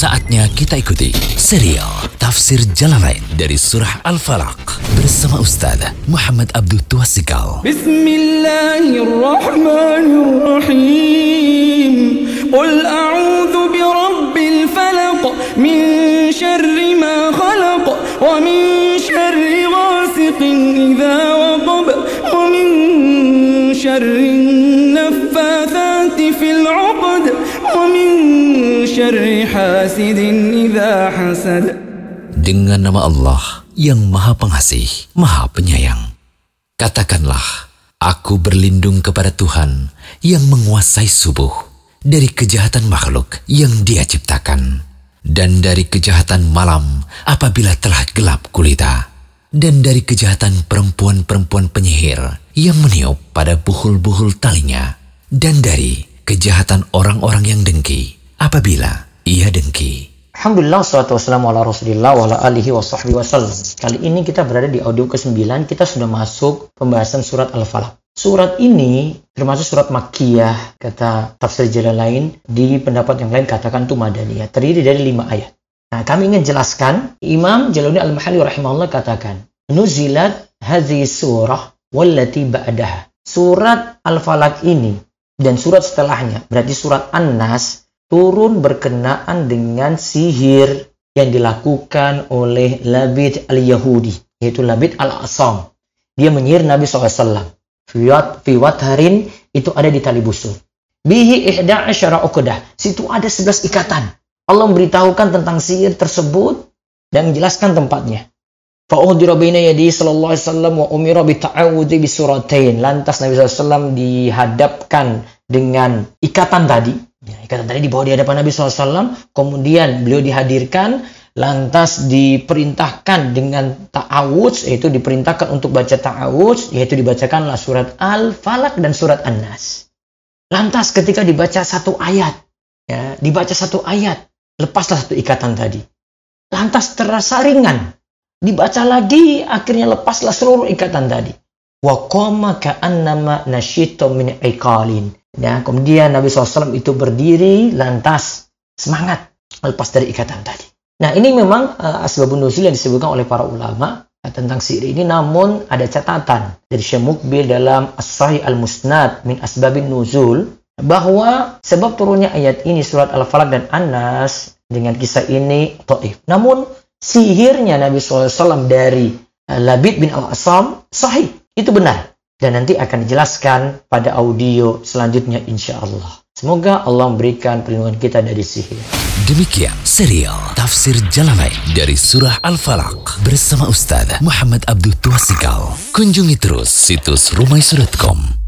Saatnya kita ikuti serial Tafsir Jalan Lain dari Surah Al-Falaq bersama Ustaz Muhammad Abdul Tuasikal. Bismillahirrahmanirrahim. Qul a'udhu bi rabbil falaq min syarri ma khalaq wa min syarri ghasiqin idha waqab wa min syarri Dengan nama Allah yang Maha Pengasih, Maha Penyayang. Katakanlah, aku berlindung kepada Tuhan yang menguasai subuh dari kejahatan makhluk yang dia ciptakan dan dari kejahatan malam apabila telah gelap gulita dan dari kejahatan perempuan-perempuan penyihir yang meniup pada buhul-buhul talinya dan dari kejahatan orang-orang yang dengki apabila ia dengki. Alhamdulillah, salatu wassalamu ala rasulillah wa ala alihi wa sahbihi wasallam. Kali ini kita berada di audio ke-9, kita sudah masuk pembahasan surat Al-Falaq. Surat ini termasuk surat Makkiyah, kata tafsir jalan lain, di pendapat yang lain katakan itu Madaniyah, terdiri dari lima ayat. Nah, kami ingin jelaskan, Imam Jaluni Al-Mahali rahimahullah katakan, Nuzilat hadhi surah wallati ba'daha. Surat Al-Falaq ini dan surat setelahnya, berarti surat An-Nas, turun berkenaan dengan sihir yang dilakukan oleh Labid al-Yahudi, yaitu Labid al-Asam. Dia menyihir Nabi SAW. Fiwat, fiwat harin itu ada di tali busur. Bihi ihda asyara uqdah. Situ ada 11 ikatan. Allah memberitahukan tentang sihir tersebut dan menjelaskan tempatnya. Fa'udhira baina yadi sallallahu alaihi wasallam wa umira bi ta'awudhi suratain. Lantas Nabi SAW dihadapkan dengan ikatan tadi, Ikatan tadi dibawa di hadapan Nabi SAW, kemudian beliau dihadirkan, lantas diperintahkan dengan ta'awudz, yaitu diperintahkan untuk baca ta'awudz, yaitu dibacakanlah surat Al-Falaq dan surat An-Nas. Lantas ketika dibaca satu ayat, ya, dibaca satu ayat, lepaslah satu ikatan tadi. Lantas terasa ringan, dibaca lagi, akhirnya lepaslah seluruh ikatan tadi. Wa qama ka'annama nasyita min iqalin. Ya, kemudian Nabi SAW itu berdiri lantas semangat lepas dari ikatan tadi. Nah ini memang uh, asbabun nuzul yang disebutkan oleh para ulama uh, tentang sihir ini namun ada catatan dari Syekh Mukbil dalam As-Sahih Al-Musnad min asbabin nuzul bahwa sebab turunnya ayat ini surat Al-Falaq dan An-Nas dengan kisah ini taif. Namun sihirnya Nabi SAW dari uh, Labid bin Al-Asam sahih. Itu benar dan nanti akan dijelaskan pada audio selanjutnya insya Allah. Semoga Allah memberikan perlindungan kita dari sihir. Demikian serial Tafsir Jalalain dari Surah Al-Falaq bersama Ustaz Muhammad Abdul Tuasikal. Kunjungi terus situs rumaisurat.com